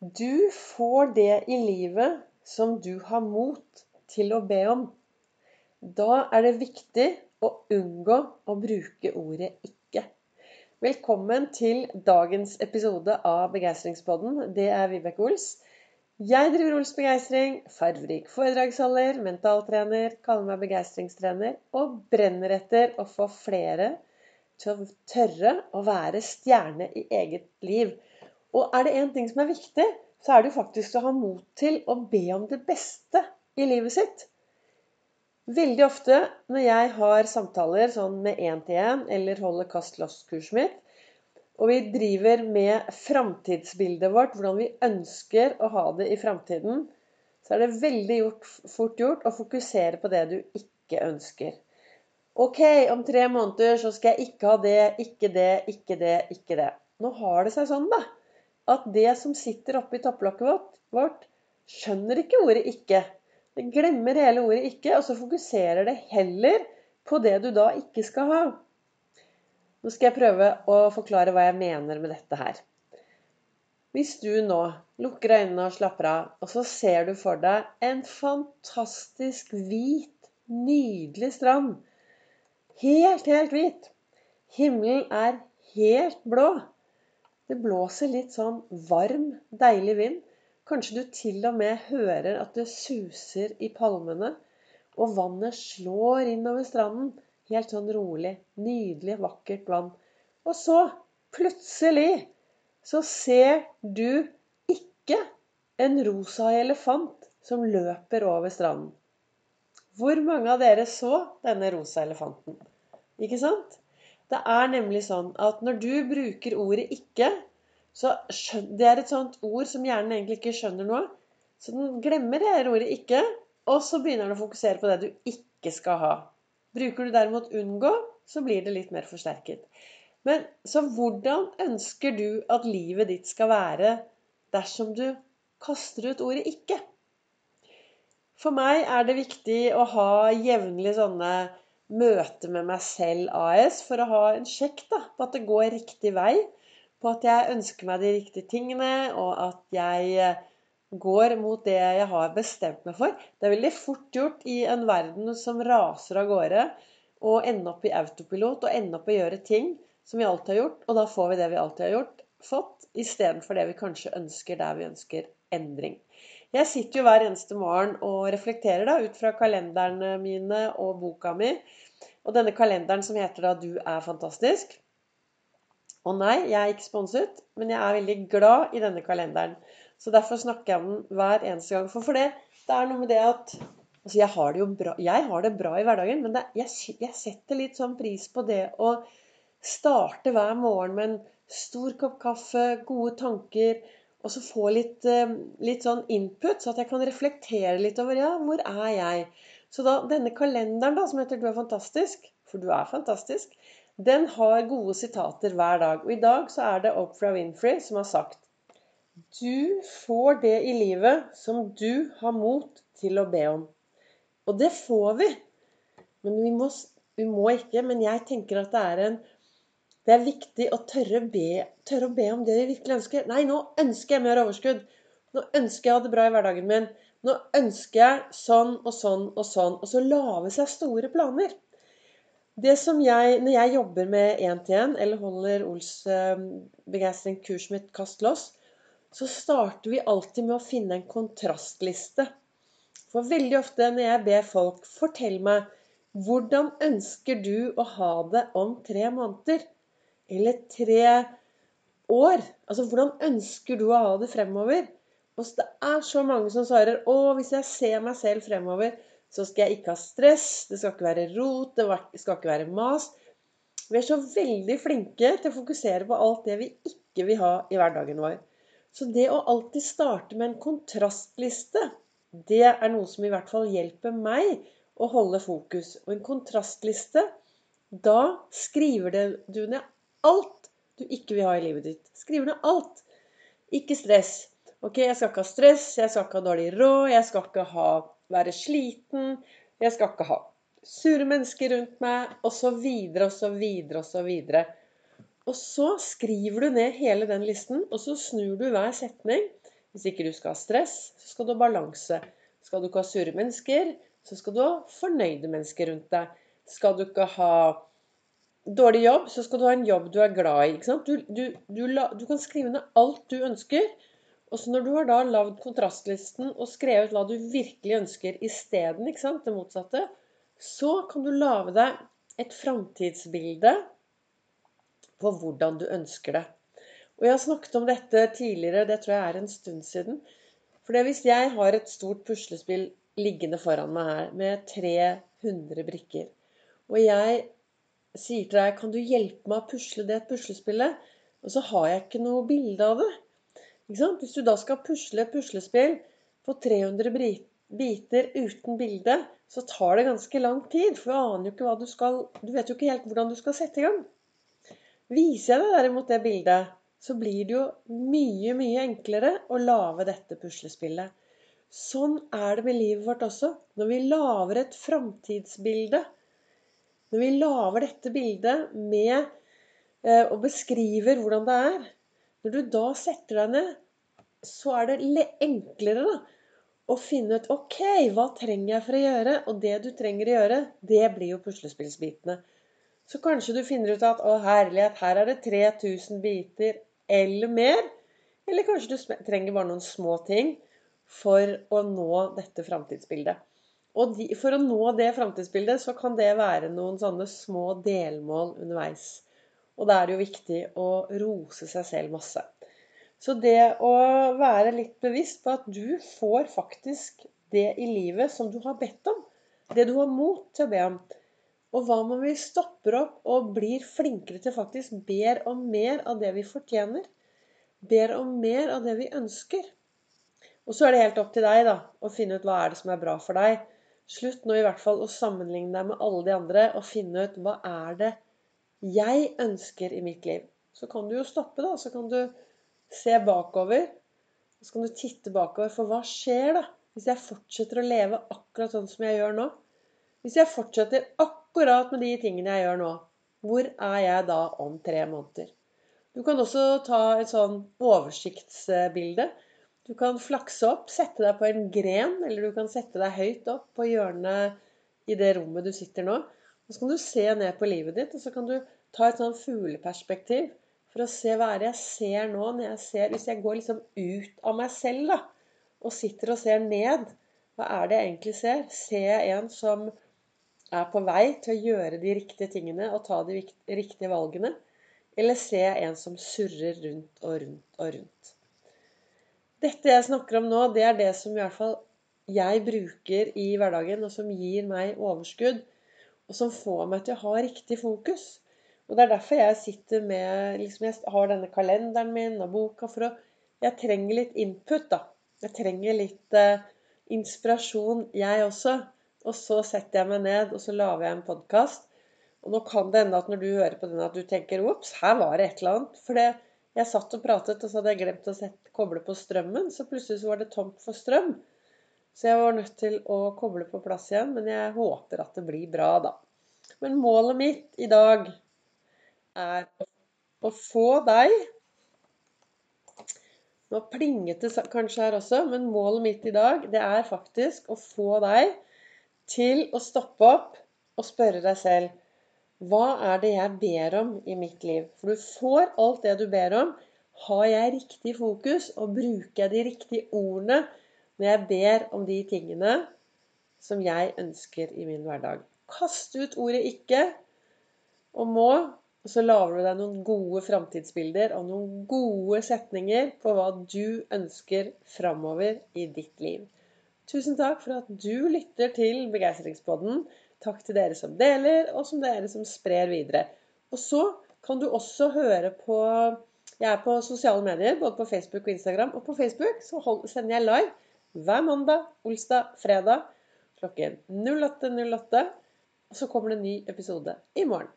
Du får det i livet som du har mot til å be om. Da er det viktig å unngå å bruke ordet 'ikke'. Velkommen til dagens episode av Begeistringspodden. Det er Vibeke Ols. Jeg driver Ols Begeistring, farverik foredragsholder, mentaltrener, kaller meg begeistringstrener og brenner etter å få flere til å tørre å være stjerne i eget liv. Og er det én ting som er viktig, så er det jo faktisk å ha mot til å be om det beste i livet sitt. Veldig ofte når jeg har samtaler sånn med én-til-én eller holder kast-loss-kurset mitt, og vi driver med framtidsbildet vårt, hvordan vi ønsker å ha det i framtiden, så er det veldig gjort, fort gjort å fokusere på det du ikke ønsker. Ok, om tre måneder så skal jeg ikke ha det, ikke det, ikke det, ikke det. Nå har det seg sånn, da at det som sitter oppi topplokket vårt, skjønner ikke ordet 'ikke'. Det glemmer hele ordet 'ikke', og så fokuserer det heller på det du da ikke skal ha. Nå skal jeg prøve å forklare hva jeg mener med dette her. Hvis du nå lukker øynene og slapper av, og så ser du for deg en fantastisk hvit, nydelig strand. Helt, helt hvit. Himmelen er helt blå. Det blåser litt sånn varm, deilig vind. Kanskje du til og med hører at det suser i palmene. Og vannet slår innover stranden. Helt sånn rolig. Nydelig, vakkert vann. Og så, plutselig, så ser du ikke en rosa elefant som løper over stranden. Hvor mange av dere så denne rosa elefanten? Ikke sant? Det er nemlig sånn at når du bruker ordet 'ikke', så Det er et sånt ord som hjernen egentlig ikke skjønner noe. Så den glemmer det her ordet 'ikke', og så begynner den å fokusere på det du ikke skal ha. Bruker du derimot 'unngå', så blir det litt mer forsterket. Men så hvordan ønsker du at livet ditt skal være dersom du kaster ut ordet 'ikke'? For meg er det viktig å ha jevnlig sånne møte med meg selv AS for å ha en sjekk da, på at det går riktig vei. På at jeg ønsker meg de riktige tingene, og at jeg eh, går mot det jeg har bestemt meg for. Det er veldig fort gjort i en verden som raser av gårde, å ende opp i autopilot og ende opp å gjøre ting som vi alltid har gjort, og da får vi det vi alltid har gjort, fått, istedenfor det vi kanskje ønsker der vi ønsker endring. Jeg sitter jo hver eneste morgen og reflekterer da ut fra kalenderne mine og boka mi. Og denne kalenderen som heter da 'Du er fantastisk'. Og nei, jeg er ikke sponset, men jeg er veldig glad i denne kalenderen. Så derfor snakker jeg om den hver eneste gang. For, for det, det er noe med det at altså jeg, har det jo bra, har det bra i hverdagen, men det, jeg, jeg setter litt sånn pris på det å starte hver morgen med en stor kopp kaffe, gode tanker og så få litt, eh, litt, sånn input, så at jeg kan reflektere litt over ja, hvor er jeg? Så da, denne kalenderen da, som heter 'Du er fantastisk', for du er fantastisk, den har gode sitater hver dag. Og i dag så er det Oprah Winfrey som har sagt Du får det i livet som du har mot til å be om. Og det får vi. Men vi må, vi må ikke. Men jeg tenker at det er en det er viktig å tørre, be, tørre, å be om det vi virkelig ønsker. Nei, nå ønsker jeg mer overskudd. Nå ønsker jeg å ha det bra i hverdagen min. Nå ønsker jeg sånn og sånn og sånn. Og så lage seg store planer. Det som jeg, Når jeg jobber med én-til-én, eller holder Ols eh, begeistring-kurset mitt Kast loss, så starter vi alltid med å finne en kontrastliste. For veldig ofte når jeg ber folk fortell meg hvordan ønsker du å ha det om tre måneder? Eller tre år. Altså, hvordan ønsker du å ha det fremover? Og det er så mange som svarer å, hvis jeg ser meg selv fremover, så skal jeg ikke ha stress, det skal ikke være rot, det skal ikke være mas. Vi er så veldig flinke til å fokusere på alt det vi ikke vil ha i hverdagen vår. Så det å alltid starte med en kontrastliste, det er noe som i hvert fall hjelper meg å holde fokus. Og en kontrastliste, da skriver du ned alt du ikke vil ha i livet ditt. Skriver ned alt. Ikke stress. Ok, jeg skal ikke ha stress, jeg skal ikke ha dårlig råd, jeg skal ikke ha, være sliten, jeg skal ikke ha sure mennesker rundt meg, osv., osv., osv. Og så skriver du ned hele den listen, og så snur du hver setning. Hvis ikke du skal ha stress, så skal du ha balanse. Skal du ikke ha sure mennesker, så skal du ha fornøyde mennesker rundt deg. Skal du ikke ha dårlig jobb, så skal du ha en jobb du er glad i. Du, du, du, du, kan skrive ned alt du ønsker. Og så når du har da lagd kontrastlisten og skrevet hva du virkelig ønsker isteden, det motsatte, så kan du lage deg et framtidsbilde på hvordan du ønsker det. Og jeg har snakket om dette tidligere, det tror jeg er en stund siden. For hvis jeg har et stort puslespill liggende foran meg her med 300 brikker, og jeg sier til deg 'Kan du hjelpe meg å pusle det puslespillet?' Og så har jeg ikke noe bilde av det. Hvis du da skal pusle et puslespill på 300 biter uten bilde, så tar det ganske lang tid. For du aner jo ikke hva du skal Du vet jo ikke helt hvordan du skal sette i gang. Viser jeg deg derimot det bildet, så blir det jo mye, mye enklere å lage dette puslespillet. Sånn er det med livet vårt også. Når vi lager et framtidsbilde, når vi lager dette bildet med eh, og beskriver hvordan det er Når du da setter deg ned, så er det enklere da, å finne ut OK, hva trenger jeg for å gjøre? Og det du trenger å gjøre, det blir jo puslespillsbitene. Så kanskje du finner ut at å herlighet, her er det 3000 biter eller mer. Eller kanskje du trenger bare noen små ting for å nå dette framtidsbildet. Og de, for å nå det framtidsbildet, så kan det være noen sånne små delmål underveis. Og da er det jo viktig å rose seg selv masse. Så det å være litt bevisst på at du får faktisk det i livet som du har bedt om. Det du har mot til å be om. Og hva om vi stopper opp og blir flinkere til faktisk ber om mer av det vi fortjener? Ber om mer av det vi ønsker? Og så er det helt opp til deg da, å finne ut hva er det som er bra for deg. Slutt nå i hvert fall å sammenligne deg med alle de andre og finne ut hva er det jeg ønsker i mitt liv. Så kan du jo stoppe, da. Så kan du se bakover. Så kan du titte bakover. For hva skjer da hvis jeg fortsetter å leve akkurat sånn som jeg gjør nå? Hvis jeg fortsetter akkurat med de tingene jeg gjør nå, hvor er jeg da om tre måneder? Du kan også ta et sånn oversiktsbilde. Du kan flakse opp, sette deg på en gren, eller du kan sette deg høyt opp på hjørnet i det rommet du sitter nå. Og så kan du se ned på livet ditt, og så kan du ta et sånn fugleperspektiv for å se hva er det jeg ser nå. når jeg ser, Hvis jeg går liksom ut av meg selv da, og sitter og ser ned, hva er det jeg egentlig ser? Ser jeg en som er på vei til å gjøre de riktige tingene og ta de riktige valgene? Eller ser jeg en som surrer rundt og rundt og rundt? Dette jeg snakker om nå, det er det som i hvert fall jeg bruker i hverdagen, og som gir meg overskudd, og som får meg til å ha riktig fokus. Og det er derfor jeg sitter med liksom Jeg har denne kalenderen min og boka for å Jeg trenger litt input, da. Jeg trenger litt eh, inspirasjon, jeg også. Og så setter jeg meg ned, og så lager jeg en podkast. Og nå kan det hende at når du hører på den, at du tenker Ops, her var det et eller annet. For det, jeg satt og pratet, og så hadde jeg glemt å sette, koble på strømmen. Så plutselig så var det tomt for strøm. Så jeg var nødt til å koble på plass igjen. Men jeg håper at det blir bra, da. Men målet mitt i dag er å få deg Nå plinget det kanskje her også, men målet mitt i dag, det er faktisk å få deg til å stoppe opp og spørre deg selv hva er det jeg ber om i mitt liv? For du får alt det du ber om. Har jeg riktig fokus, og bruker jeg de riktige ordene når jeg ber om de tingene som jeg ønsker i min hverdag? Kast ut ordet 'ikke' og 'må', og så lager du deg noen gode framtidsbilder og noen gode setninger på hva du ønsker framover i ditt liv. Tusen takk for at du lytter til Begeistringspodden. Takk til dere som deler, og som dere som sprer videre. Og så kan du også høre på Jeg er på sosiale medier, både på Facebook og Instagram. Og på Facebook så sender jeg live hver mandag, olsdag, fredag klokken 08.08. 08, og så kommer det en ny episode i morgen.